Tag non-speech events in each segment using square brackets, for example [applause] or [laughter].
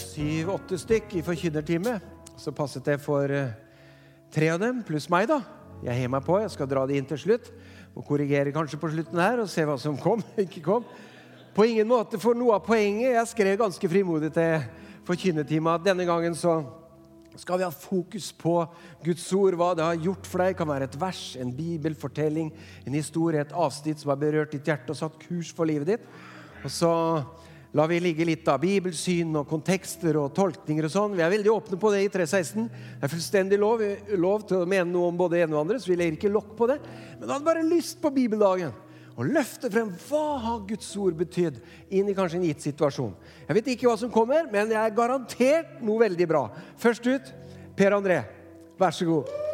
syv-åtte stykk i forkynnertime. Så passet det for eh, tre av dem, pluss meg, da. Jeg har meg på. Jeg skal dra det inn til slutt. Og korrigere kanskje på slutten her og se hva som kom. [laughs] ikke kom. På ingen måte for noe av poenget. Jeg skrev ganske frimodig til forkynnertime at denne gangen så skal vi ha fokus på Guds ord, hva det har gjort for deg. Det kan være et vers, en bibelfortelling, en historie, et avsnitt som har berørt ditt hjerte og satt kurs for livet ditt. Og så lar vi ligge litt av bibelsyn og kontekster og tolkninger og sånn. Vi er veldig åpne på det i 316. Det er fullstendig lov, lov til å mene noe om både det ene og andre, så vi legger ikke lokk på det. Men han hadde bare lyst på bibeldagen å løfte frem hva har Guds ord betydd inn i kanskje en gitt situasjon. Jeg vet ikke hva som kommer, men jeg er garantert noe veldig bra. Først ut Per André. Vær så god.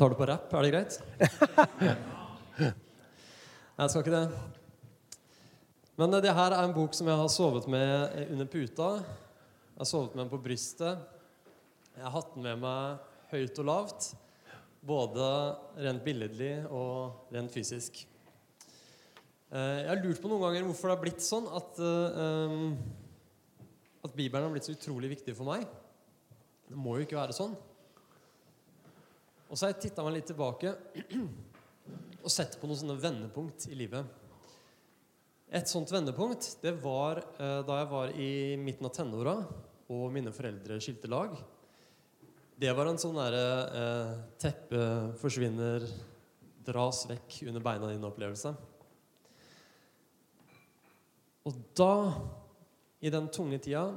Jeg tar det på rapp. Er det greit? [laughs] Jeg skal ikke det. Men eh, det her er en bok som jeg har sovet med under puta. Jeg har sovet med den på brystet. Jeg har hatt den med meg høyt og lavt. Både rent billedlig og rent fysisk. Eh, Jeg har lurt på noen ganger hvorfor det har blitt sånn at, eh, at Bibelen har blitt så utrolig viktig for meg. Det må jo ikke være sånn. Og så har jeg titta meg litt tilbake [clears throat] og sett på noen sånne vendepunkt i livet. Et sånt vendepunkt det var eh, da jeg var i midten av tenåra og mine foreldre skilte lag. Det var en sånn derre eh, teppe forsvinner, dras vekk under beina dine-opplevelse. Og da, i den tunge tida,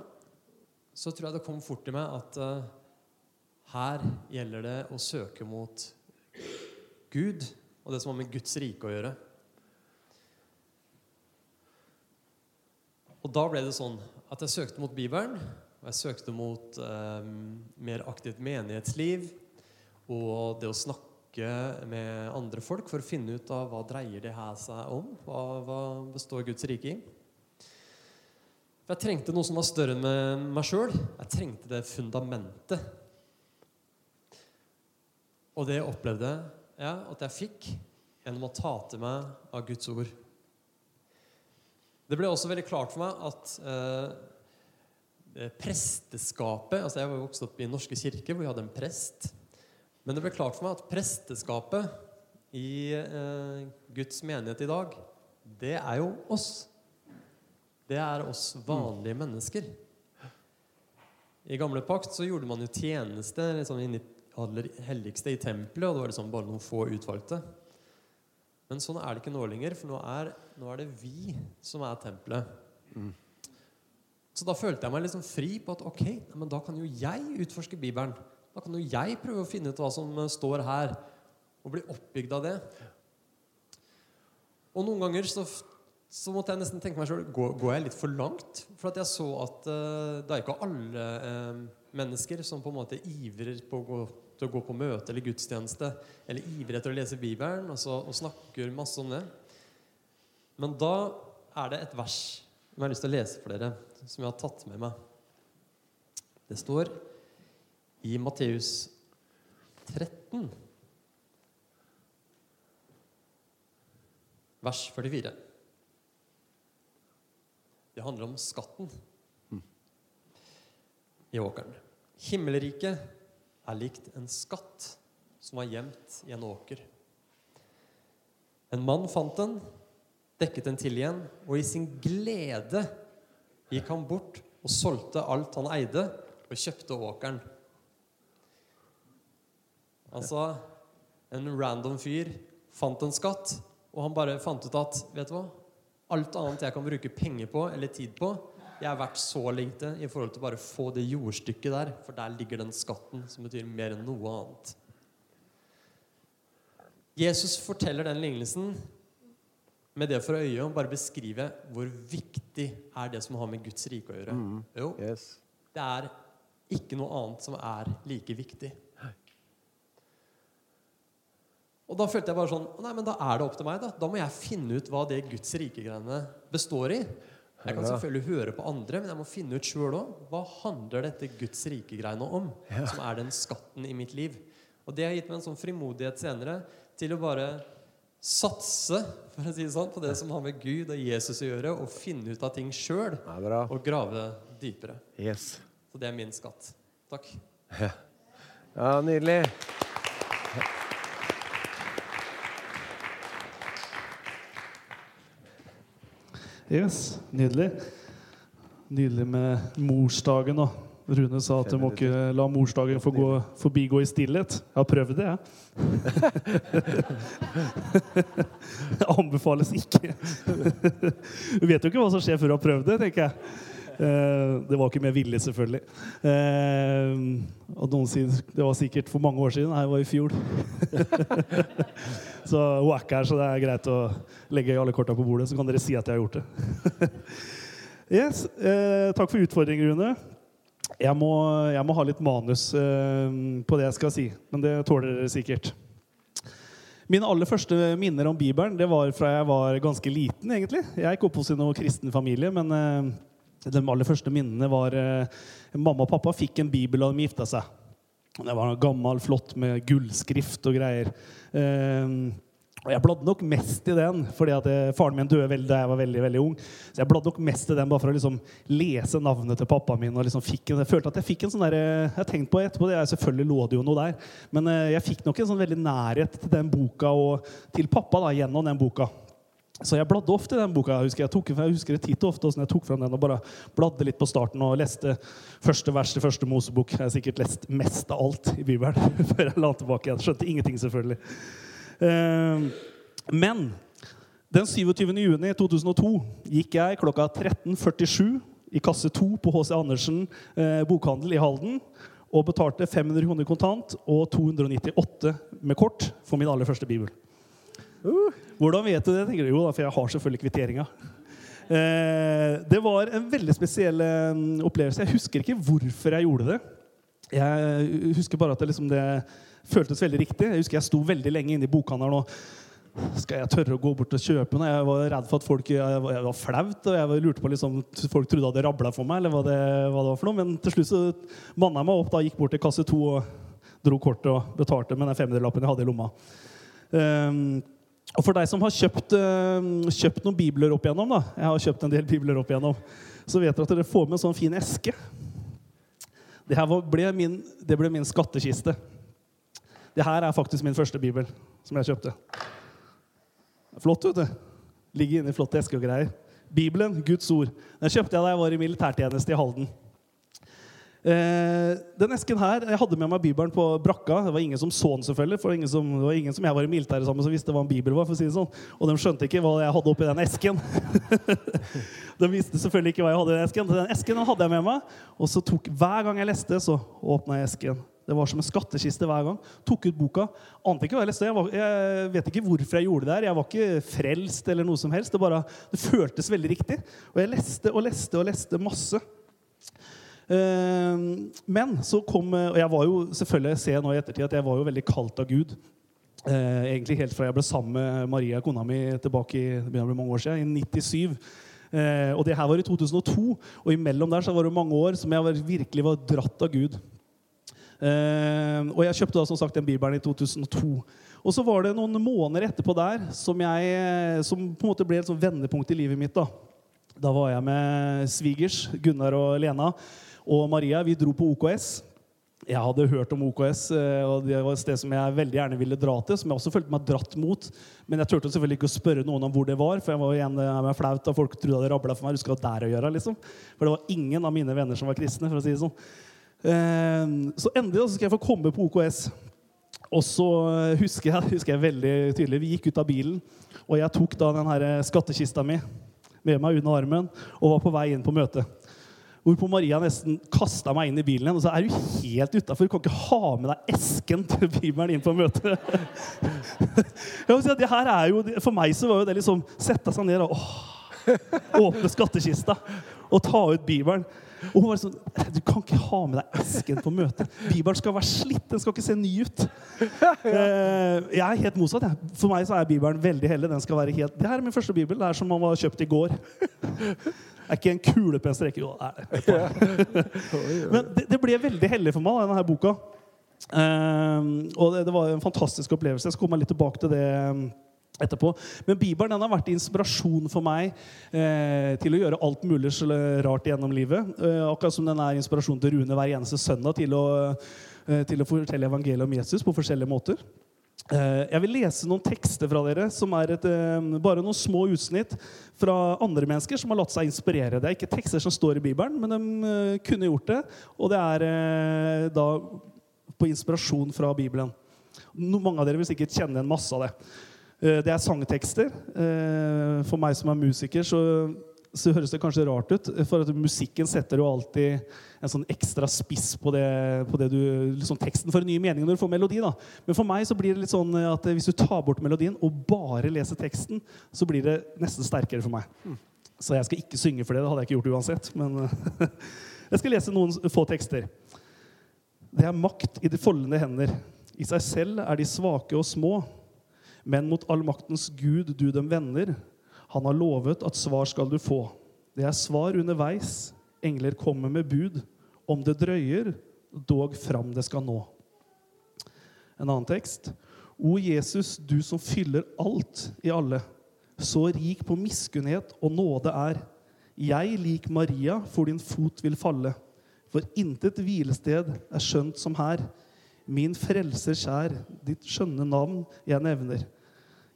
så tror jeg det kom fort til meg at eh, her gjelder det å søke mot Gud og det som har med Guds rike å gjøre. Og da ble det sånn at jeg søkte mot Bibelen, og jeg søkte mot eh, mer aktivt menighetsliv og det å snakke med andre folk for å finne ut av hva dreier det her seg om. Hva, hva består Guds rike i? For jeg trengte noe som var større enn meg sjøl. Jeg trengte det fundamentet og det opplevde jeg at jeg fikk gjennom å ta til meg av Guds ord. Det ble også veldig klart for meg at eh, presteskapet altså Jeg var vokst opp i Den norske kirke, hvor vi hadde en prest. Men det ble klart for meg at presteskapet i eh, Guds menighet i dag, det er jo oss. Det er oss vanlige mennesker. I gamle pakt så gjorde man jo tjeneste liksom, inn i aller helligste i tempelet, og det var liksom bare noen få utvalgte. Men sånn er det ikke nå lenger, for nå er, nå er det vi som er tempelet. Mm. Så da følte jeg meg liksom fri på at ok, men da kan jo jeg utforske Bibelen. Da kan jo jeg prøve å finne ut hva som eh, står her, og bli oppbygd av det. Og noen ganger så, så måtte jeg nesten tenke meg sjøl går, går jeg litt for langt? For at jeg så at uh, det er ikke alle uh, mennesker som på en måte ivrer på å gå, til å gå på møte eller gudstjeneste, eller ivrig etter å lese Bibelen og, så, og snakker masse om det. Men da er det et vers som jeg har lyst til å lese for dere, som jeg har tatt med meg. Det står i Matteus 13, vers 44. Det handler om skatten i åkeren. Himmelriket er likt en skatt som var gjemt i en åker. En mann fant den, dekket den til igjen, og i sin glede gikk han bort og solgte alt han eide, og kjøpte åkeren. Altså en random fyr fant en skatt, og han bare fant ut at vet du hva? Alt annet jeg kan bruke penger på eller tid på, jeg er verdt så lite i forhold til bare å få det jordstykket der, for der ligger den skatten som betyr mer enn noe annet. Jesus forteller den lignelsen med det for øye å bare beskrive hvor viktig er det som har med Guds rike å gjøre. Mm. Jo, Yes. det er ikke noe annet som er like viktig. Og da følte jeg bare sånn Nei, men da er det opp til meg. Da Da må jeg finne ut hva det Guds rike-greiene består i. Jeg kan selvfølgelig høre på andre, men jeg må finne ut sjøl òg. Hva handler dette Guds rike-greiene om? Ja. Som er den skatten i mitt liv. Og det har gitt meg en sånn frimodighet senere til å bare satse for å si det sånn, på det som har med Gud og Jesus å gjøre, og finne ut av ting sjøl. Ja. Og grave dypere. Yes. Så det er min skatt. Takk. Ja, nydelig. Yes, Nydelig. Nydelig med morsdagen. da. Rune sa at du må ikke la morsdagen få gå, forbigå i stillhet. Jeg har prøvd det, jeg. [laughs] Det anbefales ikke. Du vet jo ikke hva som skjer før du har prøvd det, tenker jeg. Eh, Det var ikke med vilje, selvfølgelig. Eh, Og noen sier det var sikkert for mange år siden. Nei, det var i fjor. [laughs] Så hun er ikke her, så det er greit å legge alle korta på bordet. Så kan dere si at jeg har gjort det. [laughs] yes, eh, Takk for utfordringen, Rune. Jeg må, jeg må ha litt manus eh, på det jeg skal si, men det tåler dere sikkert. Mine aller første minner om Bibelen det var fra jeg var ganske liten. egentlig. Jeg er ikke oppvokst i noen kristen familie, men eh, de aller første minnene var eh, Mamma og pappa fikk en bibel da de gifta seg. Det var noe gammel, flott med gullskrift og greier. Eh, og Jeg bladde nok mest i den, fordi at jeg, faren min døde veldig, da jeg var veldig veldig ung. Så jeg bladde nok mest i den bare for å liksom lese navnet til pappaen min. og liksom fikk Jeg følte at jeg fikk en sånn der, eh, jeg tenkte på etterpå, det selvfølgelig lå det jo noe der, men eh, jeg fikk nok en sånn veldig nærhet til den boka og til pappa da, gjennom den boka. Så jeg bladde ofte i den boka. Jeg husker, jeg tok, jeg husker det titt ofte jeg tok fram den og bare bladde litt på starten og leste første vers til første Mosebok. Jeg har sikkert lest mest av alt i Bibelen [laughs] før jeg la tilbake igjen. Skjønte ingenting, selvfølgelig. Eh, men den 27. juni 2002 gikk jeg klokka 13.47 i kasse 2 på H.C. Andersen eh, bokhandel i Halden og betalte 500 kroner kontant og 298 med kort for min aller første bibel. Hvordan vet du det? tenker du? Jo, for jeg har selvfølgelig kvitteringa. Eh, det var en veldig spesiell eh, opplevelse. Jeg husker ikke hvorfor jeg gjorde det. Jeg husker bare at det, liksom, det føltes veldig riktig. Jeg husker jeg sto veldig lenge inne i bokhandelen og skal jeg tørre å gå bort og kjøpe noe? Jeg var redd for at folk Jeg var, jeg var flaut, og jeg lurte på liksom, folk trodde at det rabla for meg. eller hva det, hva det var for noe. Men til slutt så manna jeg meg opp, da gikk bort til kasse to og dro kortet og betalte med den 500-lappen jeg hadde i lomma. Um, og for deg som har kjøpt, uh, kjøpt noen bibler opp igjennom, da, jeg har kjøpt en del bibler opp igjennom, så vet dere at dere får med en sånn fin eske. Det ble, min, det ble min skattkiste. Det her er faktisk min første bibel som jeg kjøpte. Flott, vet du. Ligger inne i flotte esker og greier. Bibelen, Guds ord. Den kjøpte jeg da jeg var i militærtjeneste i Halden. Eh, den esken her, Jeg hadde med meg Bibelen på brakka. Det var ingen som så den, selvfølgelig. For det var ingen som, var ingen som jeg var i militæret sammen som visste hva en bibel var. for å si det sånn. Og de skjønte ikke hva jeg hadde oppi den esken. [laughs] de visste selvfølgelig ikke hva jeg hadde i den esken. Den esken den hadde jeg med meg. Og så tok, hver gang jeg leste, så åpna jeg esken. Det var som en skattkiste hver gang. Tok ut boka. Ante ikke hva jeg leste. Jeg, var, jeg vet ikke hvorfor jeg gjorde det der. Jeg var ikke frelst eller noe som helst. Det, bare, det føltes veldig riktig. Og jeg leste og leste og leste masse. Eh, men så kom Og jeg var jo selvfølgelig jeg ser nå i ettertid at jeg var jo veldig kalt av Gud. Eh, egentlig helt fra jeg ble sammen med Maria, kona mi, tilbake i det begynner å bli mange år siden, i 97. Eh, og det her var i 2002. Og imellom der så var det mange år som jeg virkelig var dratt av Gud. Eh, og jeg kjøpte da som sagt den bibelen i 2002. Og så var det noen måneder etterpå der som, jeg, som på en måte ble et vendepunkt i livet mitt. Da Da var jeg med svigers, Gunnar og Lena, og Maria. Vi dro på OKS. Jeg hadde hørt om OKS, eh, og det var et sted som jeg veldig gjerne ville dra til. Som jeg også følte meg dratt mot. Men jeg turte selvfølgelig ikke å spørre noen om hvor det var. For jeg var igjen jeg var flaut, og folk trodde det rabla for meg. Husker hva der å gjøre, liksom. For det var ingen av mine venner som var kristne. for å si det sånn. Eh, Så endelig så skal jeg få komme på OKS. Og så husker jeg, [laughs] husker jeg veldig tydelig Vi gikk ut av bilen, og jeg tok da den her skattkista mi med meg under armen og var på vei inn på møtet. Hvorpå Maria nesten kasta meg inn i bilen igjen. Og så er du helt utafor. Du kan ikke ha med deg esken til Bibelen inn på møtet. [laughs] Si det her er jo, For meg så var jo det liksom Sette seg ned og åh, åpne skattkista. Og ta ut Bibelen. Og hun var sånn Du kan ikke ha med deg esken på møtet. Bibelen skal være slitt. Den skal ikke se ny ut. [laughs] Eh, jeg er helt motsatt. For meg så er Bibelen veldig hellig. Den skal være helt Det her er min første bibel. Det er som man var kjøpt i går. Det [laughs] er ikke en kulepenn streke. Jo, det er det. [laughs] Men det, det ble veldig hellig for meg, denne her boka. Eh, og det, det var en fantastisk opplevelse. Jeg skal komme litt tilbake til det etterpå. Men Bibelen den har vært inspirasjon for meg eh, til å gjøre alt mulig så rart gjennom livet. Eh, akkurat som den er inspirasjon til Rune hver eneste søndag til å, eh, til å fortelle evangeliet om Jesus på forskjellige måter. Eh, jeg vil lese noen tekster fra dere, som er et, eh, bare noen små utsnitt fra andre mennesker som har latt seg inspirere. Det er ikke tekster som står i Bibelen, men de eh, kunne gjort det. Og det er da på inspirasjon fra Bibelen. Mange av dere vil sikkert kjenne en masse av det. Eh, Det er sangtekster. Eh, For meg som er musiker, så, så høres det kanskje rart ut. For at musikken setter jo alltid en sånn ekstra spiss på, det, på det du, liksom teksten får en ny mening når du får melodi. da. Men for meg så blir det litt sånn at hvis du tar bort melodien og bare leser teksten, så blir det nesten sterkere for meg. Så jeg skal ikke synge for det. Det hadde jeg ikke gjort uansett. Men [laughs] jeg skal lese noen få tekster. Det er makt i de foldende hender. I seg selv er de svake og små. Men mot allmaktens Gud du dem vender. Han har lovet at svar skal du få. Det er svar underveis. Engler kommer med bud. Om det drøyer, dog fram det skal nå. En annen tekst. O Jesus, du som fyller alt i alle. Så rik på miskunnhet og nåde er. Jeg, lik Maria, for din fot vil falle. For intet hvilested er skjønt som her. Min frelser kjær, ditt skjønne navn jeg nevner.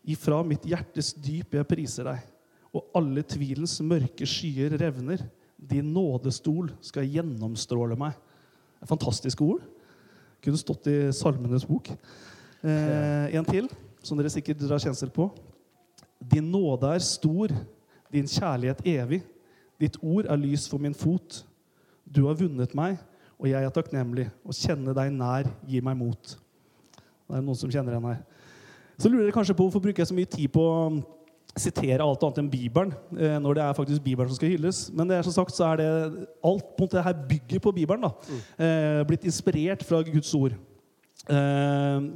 Ifra mitt hjertes dyp jeg priser deg, og alle tvilens mørke skyer revner. Din nådestol skal gjennomstråle meg. Det er fantastiske ord. Kunne stått i Salmenes bok. Eh, en til, som dere sikkert drar kjensel på. Din nåde er stor, din kjærlighet evig. Ditt ord er lys for min fot. Du har vunnet meg, og jeg er takknemlig. Å kjenne deg nær gir meg mot. Det er noen som kjenner henne her. Så lurer dere kanskje på hvorfor bruker jeg så mye tid på å sitere alt annet enn Bibelen, eh, når det er faktisk Bibelen som skal hylles. Men det er som sagt så er det alt på måte her bygger på Bibelen. da. mm. blitt inspirert fra Guds ord. Eh,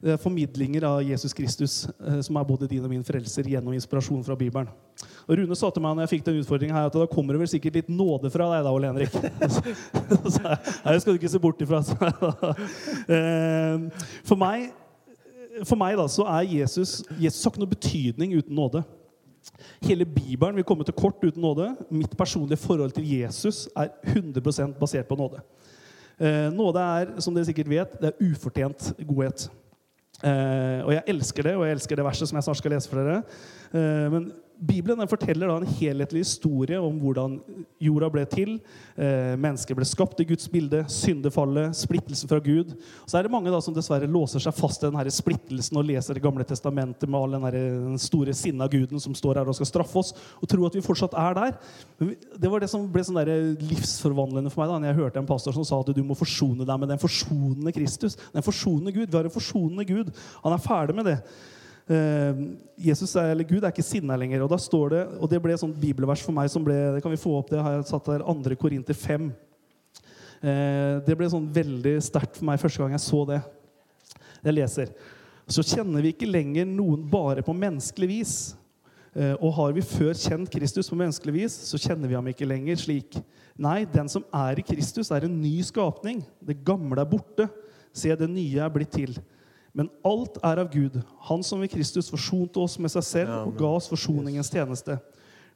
det er formidlinger av Jesus Kristus, eh, som er både din og min frelser, gjennom inspirasjon fra Bibelen. Og Rune sa til meg når jeg fikk den utfordringen her, at da kommer det vel sikkert litt nåde fra deg, da, Ole Henrik. [laughs] Så Nei, det skal du ikke se bort ifra. Eh, For meg, for meg da, så er Jesus Jesus har ikke noe betydning uten nåde. Hele Bibelen vil komme til kort uten nåde. Mitt personlige forhold til Jesus er 100% basert på nåde. Eh, nåde er, som dere sikkert vet, det er ufortjent godhet. Eh, og jeg elsker det, og jeg elsker det verset som jeg snart skal lese for dere. Eh, men Bibelen forteller en helhetlig historie om hvordan jorda ble til. Eh, mennesker ble skapt i Guds bilde, syndefallet, splittelsen fra Gud. Så er det mange da som dessverre låser seg fast i denne splittelsen og leser Det gamle testamentet med all den, der, den store sinna guden som står her og skal straffe oss, og tror at vi fortsatt er der. Det var det som ble sånn der livsforvandlende for meg da når jeg hørte en pastor som sa at du må forsone deg med den forsonende Kristus. Den forsonende Gud. Vi har en forsonende Gud. Han er ferdig med det. Eh, Jesus er, eller Gud er ikke sinna lenger. Og da står det, og det ble et sånt bibelvers for meg som ble det kan vi få opp det, har jeg satt der, 2. Korinter 5. Eh, det ble sånn veldig sterkt for meg første gang jeg så det. Jeg leser. Så kjenner vi ikke lenger noen bare på menneskelig vis. Eh, Og har vi før kjent Kristus på menneskelig vis, så kjenner vi ham ikke lenger slik. Nei, den som er i Kristus, er en ny skapning. Det gamle er borte. Se, det nye er blitt til. Men alt er av Gud, Han som i Kristus forsonte oss med seg selv og ga oss forsoningens tjeneste.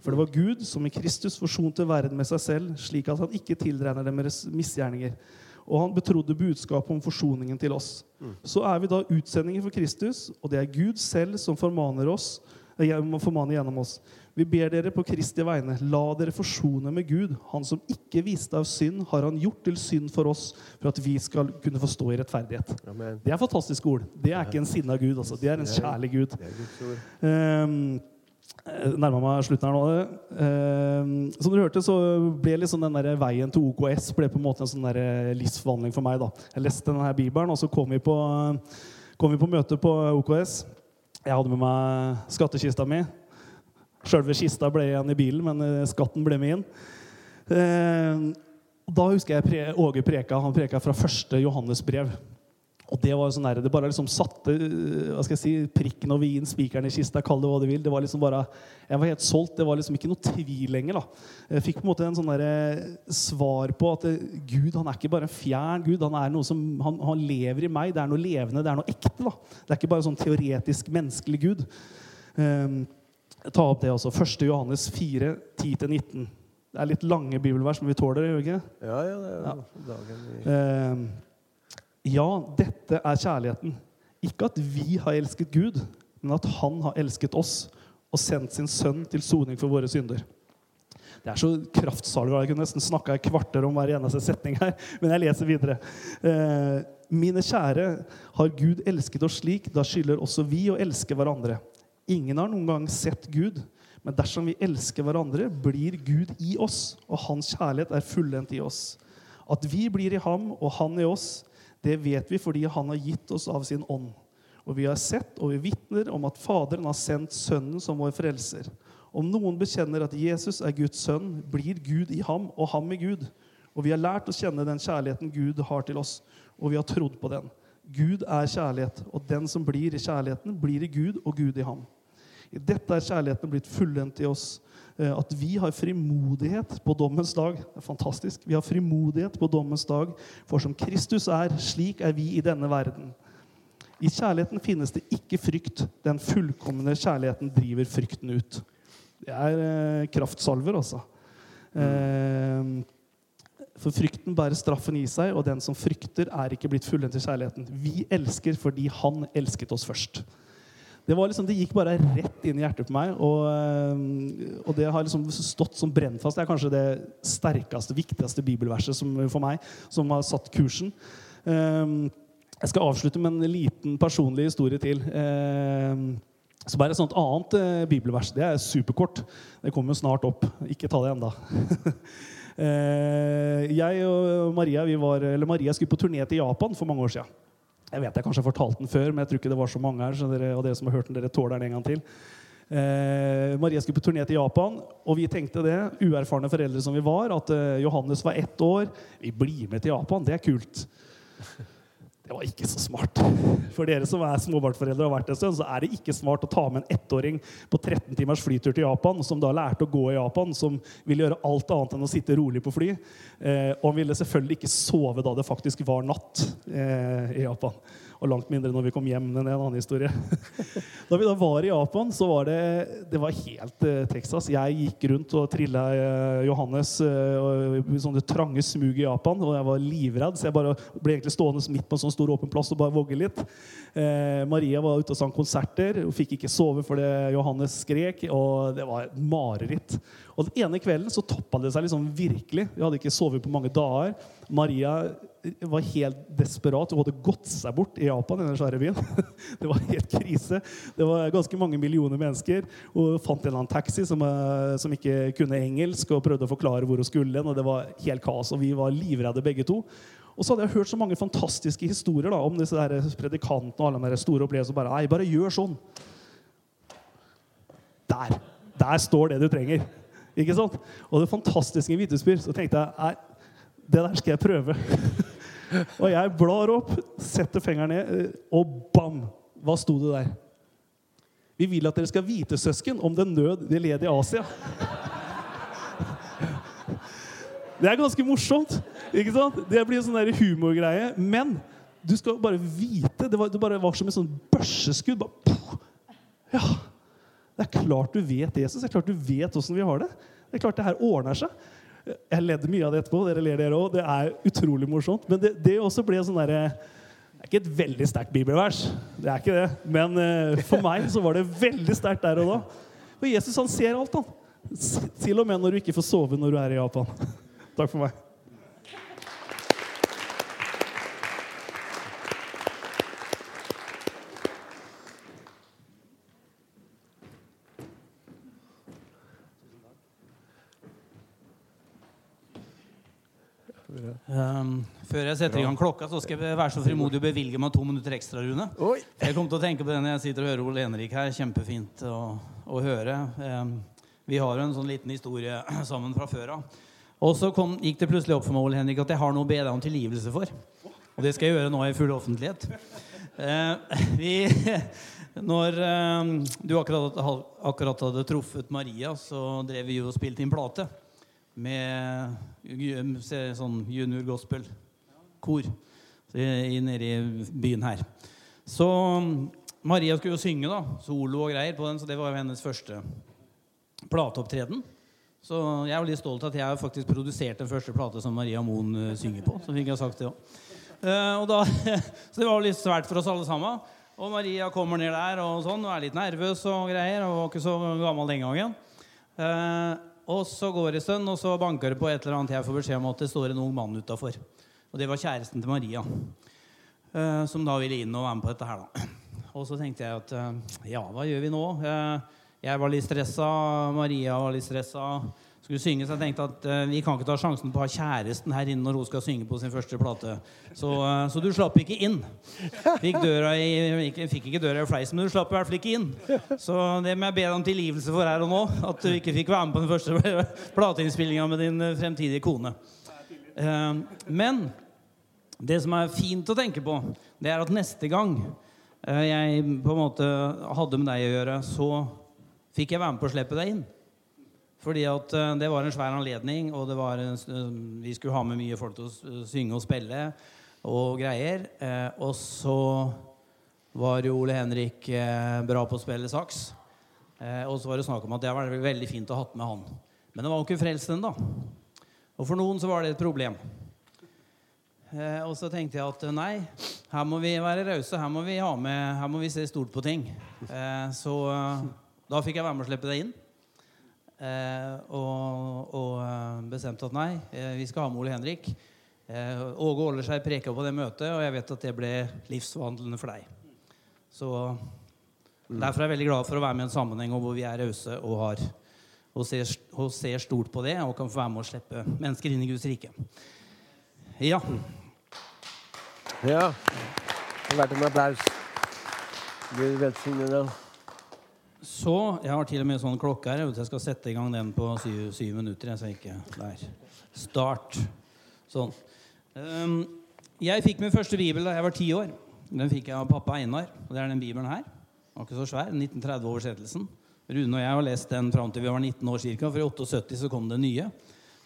For det var Gud som i Kristus forsonte verden med seg selv, slik at han ikke tilregner dem deres misgjerninger. Og han betrodde budskapet om forsoningen til oss. Så er vi da utsendinger for Kristus, og det er Gud selv som formaner oss, formaner gjennom oss. Vi ber dere på Kristi vegne, la dere forsone med Gud. Han som ikke viste av synd, har han gjort til synd for oss, for at vi skal kunne få stå i rettferdighet. Amen. Det er fantastiske ord. Det er ikke en sinna Gud, altså. Det er en kjærlig Gud. Det er Um, Nærma meg slutten her nå. Ehm, som dere hørte, så ble liksom den der veien til OKS ble på en måte en sånn der livsforvandling for meg. da. Jeg leste denne her bibelen, og så kom vi på, kom vi på møte på OKS. Jeg hadde med meg skattkista mi. Sjølve kista ble igjen i bilen, men eh, skatten ble med inn. Eh, da husker jeg Åge preka. Han preka fra første Johannes brev. Og det var sånn der, det bare liksom satte eh, hva skal jeg si, prikken over i-en, spikeren i kista, kall det hva du vil. Det var liksom bare, Jeg var helt solgt. Det var liksom ikke noe tvil lenger. da. Jeg fikk på en måte en sånn der, svar på at Gud han er ikke bare en fjern Gud. Han er noe som, han, han lever i meg. Det er noe levende, det er noe ekte. da. Det er ikke bare sånn teoretisk menneskelig Gud. Um, ta opp det også. 1. Johannes 4, 10-19. Det er litt lange bibelvers, men vi tåler det, gjør vi ikke? Ja, ja, det er jo dagen vi... Eh, ja, dette er kjærligheten. Ikke at vi har elsket Gud, men at Han har elsket oss og sendt sin sønn til soning for våre synder. Det er så kraftsalig. Jeg kunne nesten snakka et kvarter om hver eneste setning her, [laughs] men jeg leser videre. Eh, Mine kjære, har Gud elsket oss slik, da skylder også vi å elske hverandre. Ingen har noen gang sett Gud, men dersom vi elsker hverandre, blir Gud i oss, og hans kjærlighet er fullendt i oss. At vi blir i ham og han i oss, det vet vi fordi han har gitt oss av sin ånd. Og vi har sett og vi vitner om at Faderen har sendt Sønnen som vår frelser. Om noen bekjenner at Jesus er Guds sønn, blir Gud i ham og ham i Gud. Og vi har lært å kjenne den kjærligheten Gud har til oss, og vi har trodd på den. Gud er kjærlighet, og den som blir i kjærligheten, blir i Gud og Gud i ham. I dette er kjærligheten blitt fullendt i oss, eh, at vi har frimodighet på dommens dag. Det er fantastisk. Vi har frimodighet på dommens dag, for som Kristus er, slik er vi i denne verden. I kjærligheten finnes det ikke frykt. Den fullkomne kjærligheten driver frykten ut. Det er eh, kraftsalver, altså. Eh, for frykten bærer straffen i seg, og den som frykter, er ikke blitt fullendt i kjærligheten. Vi elsker fordi han elsket oss først. Det, liksom, det gikk bare rett inn i hjertet på meg, og, eh, og det har liksom stått som brennfast. Det er kanskje det sterkeste, viktigste bibelverset som, for meg, som har satt kursen. Eh, jeg skal avslutte med en liten personlig historie til. Eh, så bare et sånt annet bibelvers. Det er superkort. Det kommer snart opp. Ikke ta det ennå. [laughs] eh, jeg og Maria vi var, eller Maria skulle på turné til Japan for mange år siden. Jeg vet jeg kanskje har fortalt den før, men jeg tror ikke det var så mange her. så dere, og dere som har hørt den, dere tåler den en gang til. Eh, Maria skulle på turné til Japan, og vi tenkte det, uerfarne foreldre som vi var, at eh, Johannes var ett år. Vi blir med til Japan, det er kult. Det var ikke så smart. For dere som er småbarnsforeldre og har vært en stund, så er det ikke smart å ta med en ettåring på 13 timers flytur til Japan, som da lærte å gå i Japan, som ville gjøre alt annet enn å sitte rolig på fly. Eh, og han ville selvfølgelig ikke sove da det faktisk var natt eh, i Japan. Og langt mindre når vi kom hjem. Men det er en annen historie. [laughs] da vi da var i Japan, så var det, det var helt eh, Texas. Jeg gikk rundt og trilla eh, Johannes eh, i sånne trange smug i Japan, og jeg var livredd, så jeg bare ble egentlig stående midt på en sånn stor åpen plass og bare vogge litt. Eh, Maria var ute og sang konserter. Hun fikk ikke sove fordi Johannes skrek, og det var et mareritt. Og Den ene kvelden så toppa det seg liksom virkelig. Vi hadde ikke sovet på mange dager. Maria var helt desperat. Hun hadde gått seg bort i Japan. i den svære byen. [laughs] Det var helt krise. Det var ganske mange millioner mennesker. Hun fant en eller annen taxi som, eh, som ikke kunne engelsk, og prøvde å forklare hvor hun skulle. og Det var helt kaos, og vi var livredde begge to. Og så hadde jeg hørt så mange fantastiske historier da, om disse der predikantene og alle de store opplevelsene. Bare, bare gjør sånn. Der. Der står det du trenger. Ikke sant? Og det fantastiske vitnesbyrd. Så tenkte jeg nei, det der skal jeg prøve. [laughs] og jeg blar opp, setter fingeren ned, og bam! Hva sto det der? Vi vil at dere skal vite, søsken, om den nød de led i Asia. [laughs] Det er ganske morsomt. ikke sant? Det blir en sånn humorgreie. Men du skal bare vite Det var, det bare var som et sånn børseskudd. Bare, ja, det er klart du vet Jesus. Det er klart du vet åssen vi har det. Det er klart det her ordner seg. Jeg ledde mye av det etterpå. Dere ler, dere òg. Det er utrolig morsomt. Men det, det også ble sånn derre det er ikke et veldig sterkt bibelvers, det er ikke det. men uh, for meg så var det veldig sterkt der og da. For Jesus han ser alt, han. Til og med når du ikke får sove når du er i Japan. [laughs] Takk for meg. Um, før jeg setter i gang klokka, så skal jeg være så frimodig å bevilge meg to minutter ekstra, Rune. Oi. Jeg kom til å tenke på det når jeg sitter og hører Ole Henrik her. Kjempefint å, å høre. Um, vi har jo en sånn liten historie [clears throat] sammen fra før av. Og så kom, gikk det plutselig opp for meg Ole Henrik, at jeg har noe å be deg om tilgivelse for. Og det skal jeg gjøre nå i full offentlighet. Uh, [laughs] vi, [laughs] når eh, du akkurat, akkurat hadde truffet Maria, så drev vi jo og spilte inn plate med sånn junior gospel-kor nede i byen her. Så Maria skulle jo synge, da. Solo og greier på den, så det var jo hennes første plateopptreden. Så jeg er jo litt stolt av at jeg faktisk produsert den første plate som Maria Moen eh, synger på. Så fikk jeg sagt det også. Eh, og da, [laughs] så det var jo litt svært for oss alle sammen. Og Maria kommer ned der og sånn, og er litt nervøs og greier. Og var ikke så gammel den gangen. Og så går det en stund, og så banker det på et eller annet jeg får beskjed om at det står en ung mann utafor. Og det var kjæresten til Maria. uh, som da ville inn og være med på dette her, da. Og så tenkte jeg at uh, ja, hva gjør vi nå? Uh, jeg var litt stressa, Maria var litt stressa. Skulle synge, så jeg tenkte at uh, vi kan ikke ta sjansen på å ha kjæresten her inne når hun skal synge på sin første plate. Så, uh, så du slapp ikke inn. Fikk, døra i, ikke, fikk ikke døra i fleisen, men du slapp i hvert fall ikke inn. Så det må jeg be deg om tilgivelse for her og nå. At du ikke fikk være med på den første [laughs] plateinnspillinga med din eh, fremtidige kone. Uh, men det som er fint å tenke på, det er at neste gang jeg på en måte hadde med deg å gjøre, så fikk jeg være med på å slippe deg inn. Fordi at eh, det var en svær anledning, og en, eh, vi skulle ha med mye folk til å synge og spille og greier. Eh, og så var jo Ole Henrik eh, bra på å spille saks. Eh, og så var det snakk om at det var veldig fint å ha med han. Men det var jo ikke frelst ennå. Og for noen så var det et problem. Eh, og så tenkte jeg at eh, nei, her må vi være rause. Her må vi her må vi se stort på ting. Eh, så eh, da fikk jeg være med og slippe deg inn. Eh, og, og eh, bestemte at nei, eh, vi skal ha med Ole Henrik. Eh, Åge Åleskjær preka på det møtet, og jeg vet at det ble livsforvandlende for deg. Så derfor er jeg veldig glad for å være med i en sammenheng hvor vi er rause og, har, og, ser, og ser stort på det, og kan få være med å slippe mennesker inn i Guds rike. Ja. Ja. Det er verdt en applaus. Gud velsigne den. Så Jeg har til og med sånn klokke her. Jeg skal sette i gang den på syv, syv minutter. Jeg, så ikke der. Start. Sånn. Um, jeg fikk min første bibel da jeg var ti år. Den fikk jeg av pappa Einar. Og det er den bibelen her. Den var ikke så svær. 1930-oversettelsen. Rune og jeg har lest den fram til vi var 19 år ca. For i 78 så kom det nye.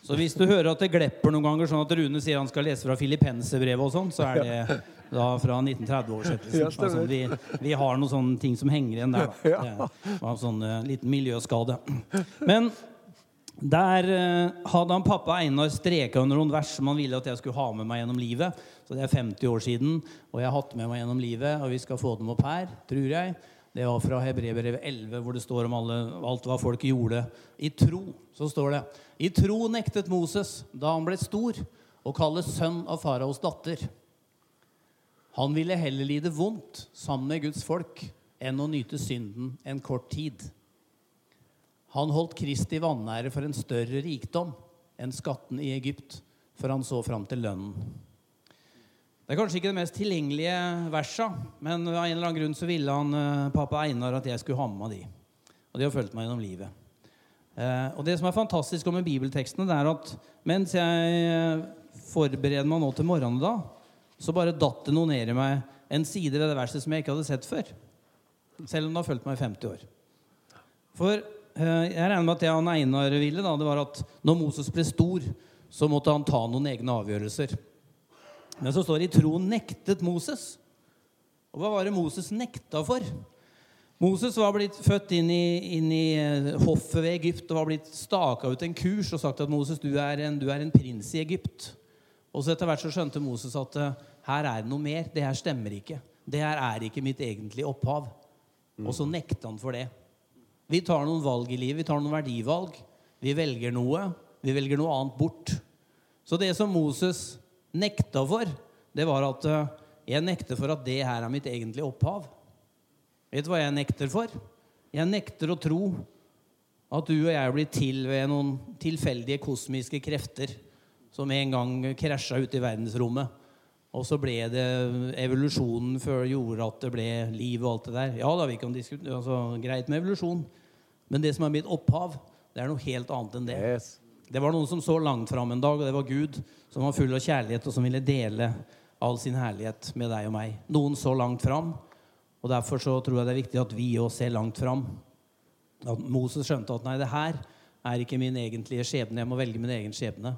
Så hvis du hører at det glepper noen ganger, sånn at Rune sier han skal lese fra Filippenserbrevet og sånn, så er det da fra 1930-oversettelsen. Ja, altså, vi, vi har noen sånne ting som henger igjen der. Da. [laughs] Det var en sånn eh, liten miljøskade. Men der eh, hadde han pappa Einar streka under noen vers som han ville at jeg skulle ha med meg gjennom livet. Så det er 50 år siden, og jeg har hatt med meg gjennom livet, og vi skal få dem opp her, tror jeg. Det var fra Hebreerbrevet 11, hvor det står om alle, alt hva folk gjorde. I tro, så står det. I tro nektet Moses, da han ble stor, å kalle sønn av faraos datter. Han ville heller lide vondt sammen med Guds folk enn å nyte synden en kort tid. Han holdt Kristi vanære for en større rikdom enn skatten i Egypt, for han så fram til lønnen. Det er kanskje ikke det mest tilgjengelige versa, men av en eller annen grunn så ville han eh, pappa Einar at jeg skulle ha med meg de. Og de har fulgt meg gjennom livet. Eh, og det som er fantastisk med bibeltekstene, det er at mens jeg eh, forbereder meg nå til morgenen da, så bare datt det noe ned i meg en side ved det verset som jeg ikke hadde sett før. Selv om det har fulgt meg i 50 år. For eh, jeg regner med at det han Einar ville, da, det var at når Moses ble stor, så måtte han ta noen egne avgjørelser. Men så står det i tro nektet Moses. Og hva var det Moses nekta for? Moses var blitt født inn i, inn i eh, hoffet ved Egypt og var blitt staka ut en kurs og sagt at Moses, du er en, du er en prins i Egypt. Og så etter hvert så skjønte Moses at eh, her er det noe mer. Det her stemmer ikke. Det her er ikke mitt egentlige opphav. Og så nekta han for det. Vi tar noen valg i livet. Vi tar noen verdivalg. Vi velger noe. Vi velger noe annet bort. Så det som Moses nekta for, det var at eh, jeg nekter for at det her er mitt egentlige opphav. Vet du hva jeg nekter for? Jeg nekter å tro at du og jeg blir til ved noen tilfeldige kosmiske krefter som en gang krasja ute i verdensrommet. Og så ble det evolusjonen før gjorde at det ble liv og alt det der. Ja da, vi kan diskutere, altså, greit med evolusjon, men det som er mitt opphav, det er noe helt annet enn det. Yes. Det var noen som så langt fram en dag, og det var Gud, som var full av kjærlighet, og som ville dele all sin herlighet med deg og meg. Noen så langt fram, og derfor så tror jeg det er viktig at vi òg ser langt fram. At Moses skjønte at nei, det her er ikke min egentlige skjebne. Jeg må velge min egen skjebne.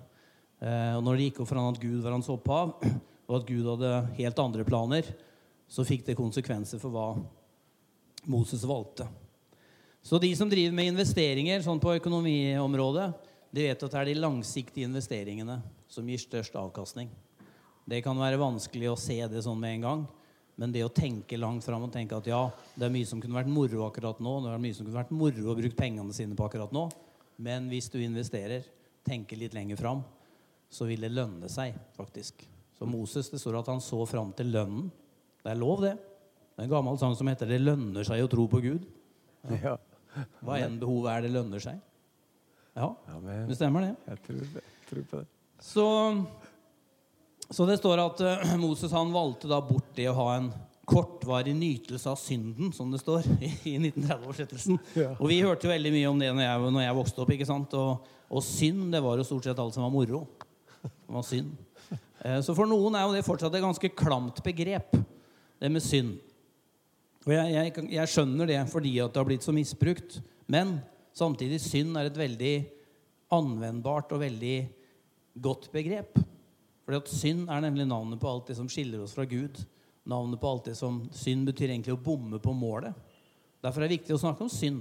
Eh, og når det gikk opp for han at Gud var hans opphav, [clears throat] og at Gud hadde helt andre planer, så fikk det konsekvenser for hva Moses valgte. Så de som driver med investeringer sånn på økonomiområdet, de vet at det er de langsiktige investeringene som gir størst avkastning. Det kan være vanskelig å se det sånn med en gang, men det å tenke langt fram og tenke at ja, det er mye som kunne vært moro akkurat nå, det er mye som kunne vært moro å bruke pengene sine på akkurat nå, men hvis du investerer, tenker litt lenger fram, så vil det lønne seg, faktisk. Så Moses, det står at han så fram til lønnen. Det er lov, det. Det er en gammel sang som heter 'Det lønner seg å tro på Gud'. Ja. Hva enn behovet er, det lønner seg. Ja, det stemmer, det. Jeg tror, jeg tror på det. Så, så det står at eh, [clears throat] Moses han valgte da bort det å ha en kortvarig nytelse av synden, som det står [laughs] i, i 1930-oversettelsen. Ja. Og vi hørte jo veldig mye om det når jeg, når jeg vokste opp. ikke sant? Og, og synd det var jo stort sett alt som var moro. Det var synd. Eh, Så for noen er jo det fortsatt et ganske klamt begrep, det med synd. Og jeg, jeg, jeg skjønner det fordi at det har blitt så misbrukt. Men samtidig synd er et veldig anvendbart og veldig godt begrep. Fordi at synd er nemlig navnet på alt det som skiller oss fra Gud. Navnet på alt det som Synd betyr egentlig å bomme på målet. Derfor er det viktig å snakke om synd.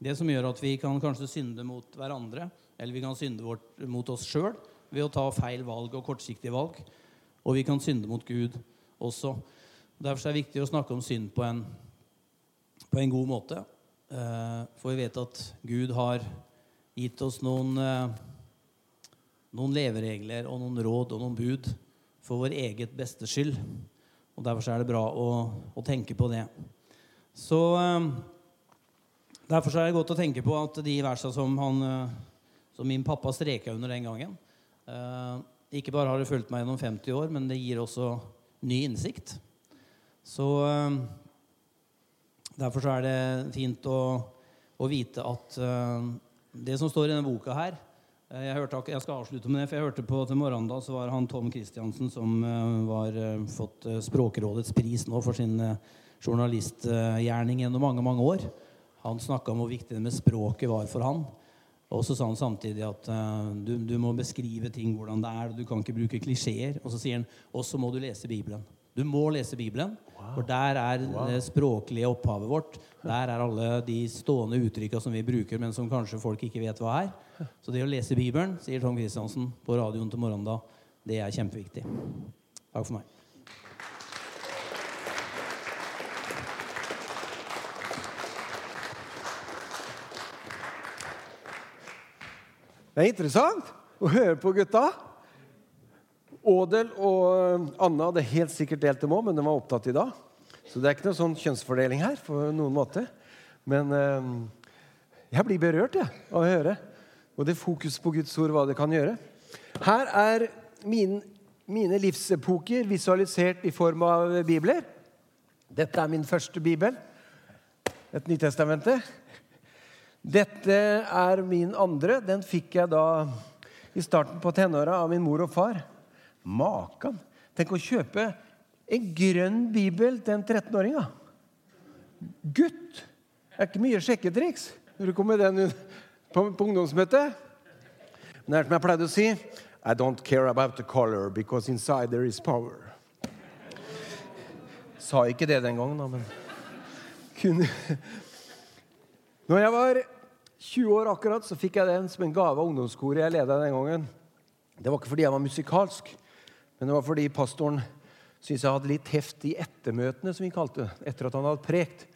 Det som gjør at vi kan kanskje synde mot hverandre, eller vi kan synde vårt, mot oss sjøl ved å ta feil valg og kortsiktige valg. Og vi kan synde mot Gud også. Derfor er det viktig å snakke om synd på en, på en god måte. Eh, For vi vet at Gud har gitt oss noen, eh, noen leveregler og noen råd og noen bud for vår eget beste skyld. Og Derfor er det bra å, å tenke på det. Så eh, Derfor er det godt å tenke på at de versene som, som min pappa streka under den gangen Ikke bare har det fulgt meg gjennom 50 år, men det gir også ny innsikt. Så derfor er det fint å, å vite at uh, det som står i denne boka her eh, jeg, hørte, jeg skal avslutte med det, for jeg hørte på til morgenen da, så var han Tom Christiansen som uh, var uh, fått Språkrådets pris nå for sin journalistgjerning gjennom mange, mange år. Han snakka om hvor viktig det med språket var for han. Og så sa han samtidig at du, du må beskrive ting hvordan det er. og Du kan ikke bruke klisjeer. Og så sier han og så må du lese Bibelen. Du må lese Bibelen, for der er det språklige opphavet vårt. Der er alle de stående uttrykka som vi bruker, men som kanskje folk ikke vet hva er. Så det å lese Bibelen, sier Tom Christiansen på radioen til Moranda, det er kjempeviktig. Takk for meg. Det er interessant å høre på gutta. Ådel og eh, Anna hadde helt sikkert delt dem òg, men de var opptatt i dag. Så det er ikke noe sånn kjønnsfordeling her. på noen måte. Men eh, jeg blir berørt jeg, av å høre. Og det fokus på Guds ord, hva det kan gjøre. Her er min, mine livsepoker visualisert i form av bibler. Dette er min første bibel. Et Nytestamentet. Dette er min andre. Den fikk jeg da i starten på tenåra av min mor og far. Makan! Tenk å kjøpe en grønn bibel til en 13-åring. da. Gutt! Det er ikke mye sjekketriks når du kommer med den på, på ungdomsmøtet. Men det er som jeg pleide å si I don't care about the color because inside there is power. Sa ikke det den gangen, da, men kunne [laughs] når jeg var 20 år akkurat, så fikk jeg den som en gave av ungdomskoret jeg leda den gangen. Det var ikke fordi jeg var musikalsk, men det var fordi pastoren syntes jeg hadde litt heft i ettermøtene, som vi kalte det. Etter at han hadde prekt,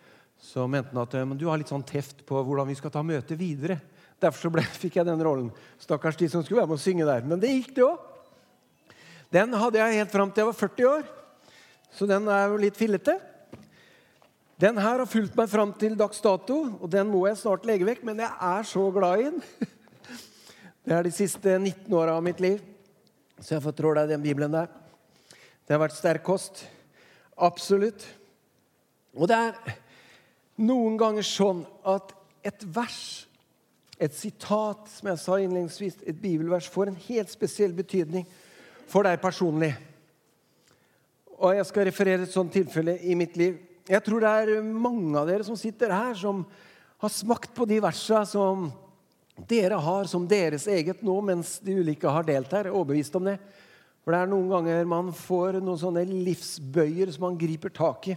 så mente han at men du har litt sånn teft på hvordan vi skal ta møtet videre. Derfor ble, [laughs] fikk jeg den rollen. Stakkars de som skulle være med å synge der. Men det gikk, det òg. Den hadde jeg helt fram til jeg var 40 år, så den er jo litt fillete. Den her har fulgt meg fram til dags dato, og den må jeg snart legge vekk, men jeg er så glad i den. [laughs] Det er de siste 19 åra av mitt liv, så jeg fortrår trå deg den bibelen der. Det har vært sterk kost. Absolutt. Og det er noen ganger sånn at et vers et sitat, som jeg sa innledningsvis, et bibelvers, får en helt spesiell betydning for deg personlig. Og jeg skal referere et sånt tilfelle i mitt liv. Jeg tror det er mange av dere som sitter her, som har smakt på de versa som dere har som deres eget nå, mens de ulike har delt her. Overbevist om det. For det er noen ganger man får noen sånne livsbøyer som man griper tak i.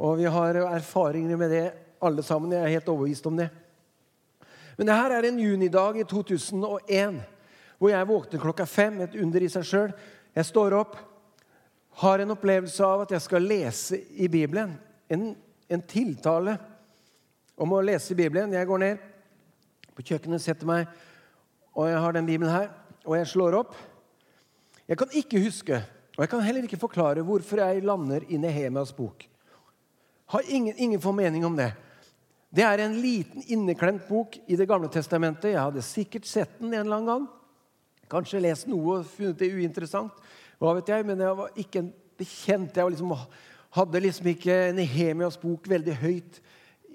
Og vi har erfaringer med det alle sammen. Jeg er helt overbevist om det. Men det her er en junidag i 2001 hvor jeg våkner klokka fem. Et under i seg sjøl. Jeg står opp, har en opplevelse av at jeg skal lese i Bibelen. En, en tiltale om å lese i Bibelen. Jeg går ned på kjøkkenet, setter meg, og jeg har den Bibelen her. Og jeg slår opp. Jeg kan ikke huske, og jeg kan heller ikke forklare hvorfor jeg lander i Nehemias bok. Har ingen, ingen formening om det. Det er en liten, inneklemt bok i Det gamle testamentet. Jeg hadde sikkert sett den en eller annen gang. Kanskje lest noe og funnet det uinteressant. Hva vet jeg, Men jeg var ikke en bekjent. Jeg liksom, hadde liksom ikke Nehemias bok veldig høyt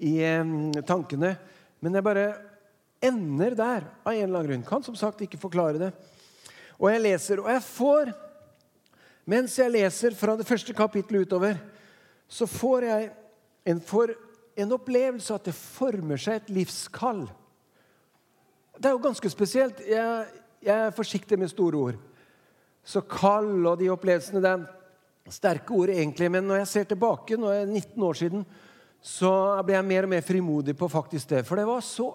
i eh, tankene. Men jeg bare ender der av en eller annen grunn. Kan som sagt ikke forklare det. Og jeg leser, og jeg får Mens jeg leser fra det første kapittelet utover, så får jeg en for en opplevelse at det former seg et livskall. Det er jo ganske spesielt. Jeg, jeg er forsiktig med store ord. Så kall og de opplevelsene Det er sterke ord, egentlig. Men når jeg ser tilbake, nå er det 19 år siden, så blir jeg mer og mer frimodig på faktisk det. For det var så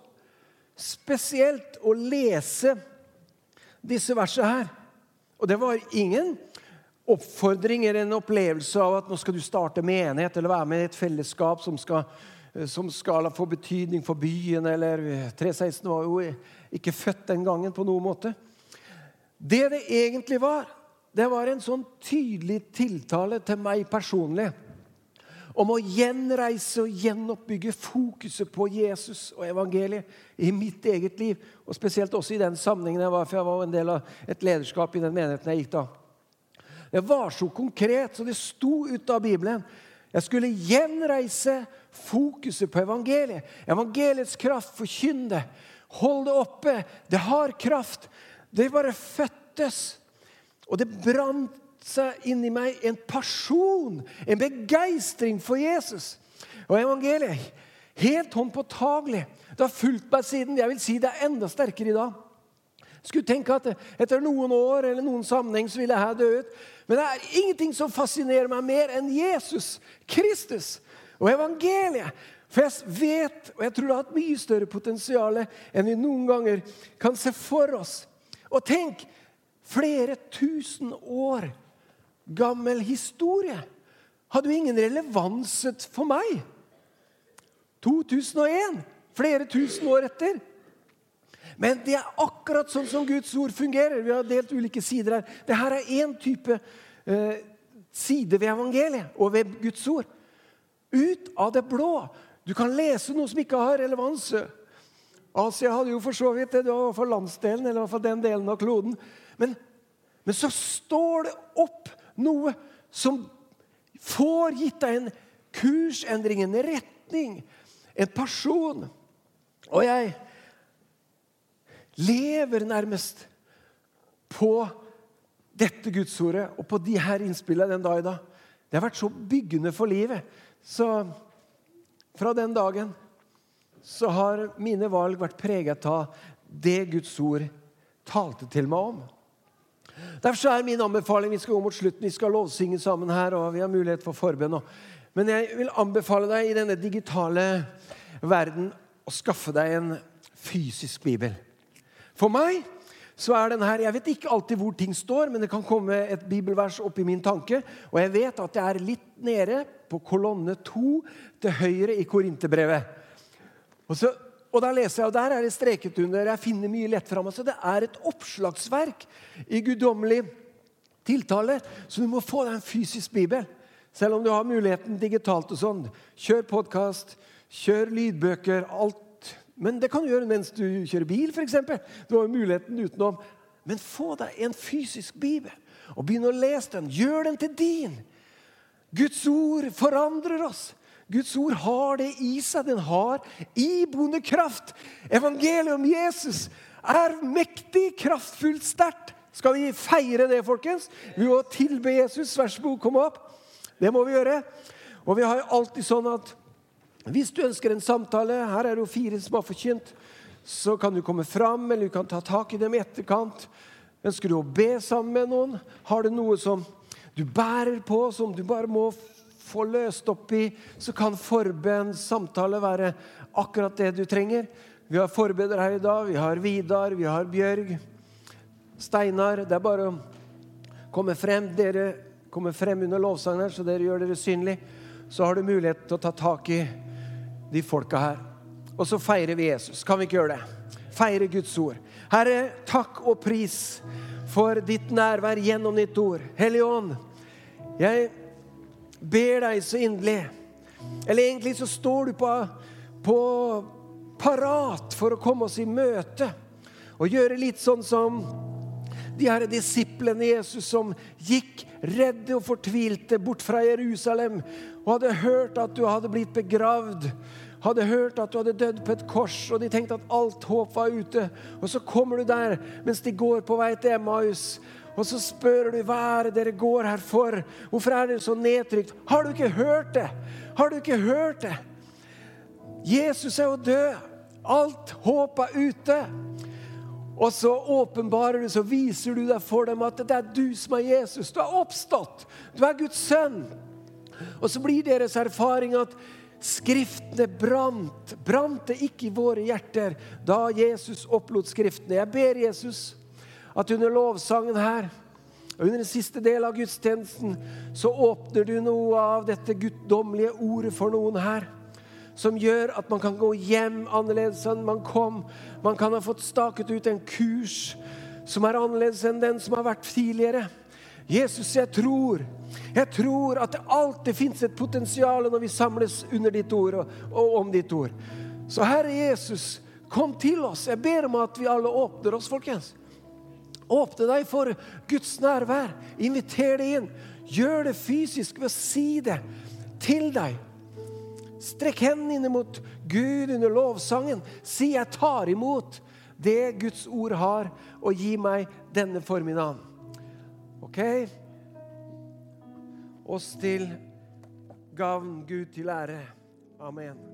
spesielt å lese disse versene her. Og det var ingen oppfordring eller en opplevelse av at nå skal du starte menighet eller være med i et fellesskap som skal, eh, som skal få betydning for byen. eller 316 var jo ikke født den gangen på noen måte. Det det egentlig var, det var en sånn tydelig tiltale til meg personlig om å gjenreise og gjenoppbygge fokuset på Jesus og evangeliet i mitt eget liv. Og spesielt også i den sammenhengen jeg var, for jeg var en del av et lederskap i den menigheten jeg gikk da. Det var så konkret, så det sto ut av Bibelen. Jeg skulle gjenreise fokuset på evangeliet. Evangeliets kraft, forkynn det. Hold det oppe. Det har kraft. Det bare fødtes. Og det brant seg inni meg en person, en begeistring for Jesus og evangeliet. Helt håndpåtagelig. Det har fulgt meg siden. Jeg vil si det er enda sterkere i dag. Skulle tenke at etter noen år eller noen sammenheng så ville jeg dø ut. Men det er ingenting som fascinerer meg mer enn Jesus Kristus og evangeliet. For jeg vet, og jeg tror det har et mye større potensial enn vi noen ganger kan se for oss. Og tenk flere tusen år gammel historie hadde jo ingen relevans for meg. 2001, flere tusen år etter. Men det er akkurat sånn som Guds ord fungerer. Vi har delt ulike sider her. Dette er én type eh, side ved evangeliet og ved Guds ord. Ut av det blå. Du kan lese noe som ikke har relevans. Asia hadde jo for så vidt det. Det var for landsdelen, eller i hvert fall den delen av kloden. Men, men så står det opp noe som får gitt deg en kursendring, en retning, en person. Og jeg lever nærmest på dette gudsordet og på de her innspillene den dag i dag. Det har vært så byggende for livet. Så fra den dagen så har mine valg vært preget av det Guds ord talte til meg om. Derfor er min anbefaling Vi skal gå mot slutten, vi skal lovsynge sammen her, og vi har mulighet for forbønn. Men jeg vil anbefale deg i denne digitale verden å skaffe deg en fysisk bibel. For meg så er den her, Jeg vet ikke alltid hvor ting står, men det kan komme et bibelvers opp i min tanke. Og jeg vet at jeg er litt nede på kolonne to til høyre i Korinterbrevet. Og, så, og der leser jeg, og der er det streket under. Jeg finner mye lett fram. Altså, det er et oppslagsverk i guddommelig tiltale, så du må få deg en fysisk bibel. Selv om du har muligheten digitalt og sånn. Kjør podkast, kjør lydbøker. alt men det kan du gjøre mens du kjører bil, f.eks. Du har muligheten utenom. Men få deg en fysisk bibel og begynn å lese den. Gjør den til din. Guds ord forandrer oss. Guds ord har det i seg. Den har iboende kraft. Evangeliet om Jesus er mektig, kraftfullt, sterkt. Skal vi feire det, folkens? Vi må tilbe Jesus. Vær så god, kom opp. Det må vi gjøre. Og vi har jo alltid sånn at hvis du ønsker en samtale Her er det jo fire som har forkynt. Så kan du komme fram, eller du kan ta tak i dem i etterkant. Ønsker du å be sammen med noen? Har du noe som du bærer på, som du bare må få løst opp i, så kan forbønn, samtale, være akkurat det du trenger. Vi har forbedere her i dag. Vi har Vidar, vi har Bjørg, Steinar. Det er bare å komme frem. Dere kommer frem under lovsangen her, så dere gjør dere synlig. Så har du mulighet til å ta tak i de folka her. Og så feirer vi Jesus. Kan vi ikke gjøre det? Feire Guds ord. Herre, takk og pris for ditt nærvær gjennom ditt ord. Hellige Ånd, jeg ber deg så inderlig Eller egentlig så står du på, på parat for å komme oss i møte og gjøre litt sånn som de her disiplene Jesus som gikk redde og fortvilte bort fra Jerusalem og hadde hørt at du hadde blitt begravd. Hadde hørt at du hadde dødd på et kors, og de tenkte at alt håp var ute. Og så kommer du der mens de går på vei til Emmaus. Og så spør du hva er det dere går her for. Hvorfor er dere så nedtrykt? Har du ikke hørt det? Har du ikke hørt det? Jesus er jo død. Alt håp er ute. Og så åpenbarer du, så viser du deg for dem at det er du som er Jesus. Du er oppstått. Du er Guds sønn. Og så blir deres erfaring at Skriftene brant. Brant det ikke i våre hjerter da Jesus opplot Skriftene? Jeg ber Jesus at under lovsangen her og under den siste del av gudstjenesten så åpner du noe av dette guddommelige ordet for noen her. Som gjør at man kan gå hjem annerledes enn man kom. Man kan ha fått staket ut en kurs som er annerledes enn den som har vært tidligere. Jesus, jeg tror jeg tror at det alltid fins et potensial når vi samles under ditt ord og, og, om ditt ord. Så Herre Jesus, kom til oss. Jeg ber om at vi alle åpner oss, folkens. Åpne deg for Guds nærvær. Inviter det inn. Gjør det fysisk ved å si det til deg. Strekk hendene mot Gud under lovsangen. Si 'Jeg tar imot det Guds ord har, og gi meg denne formiddagen'. Ok? Oss til gavn, Gud til ære. Amen.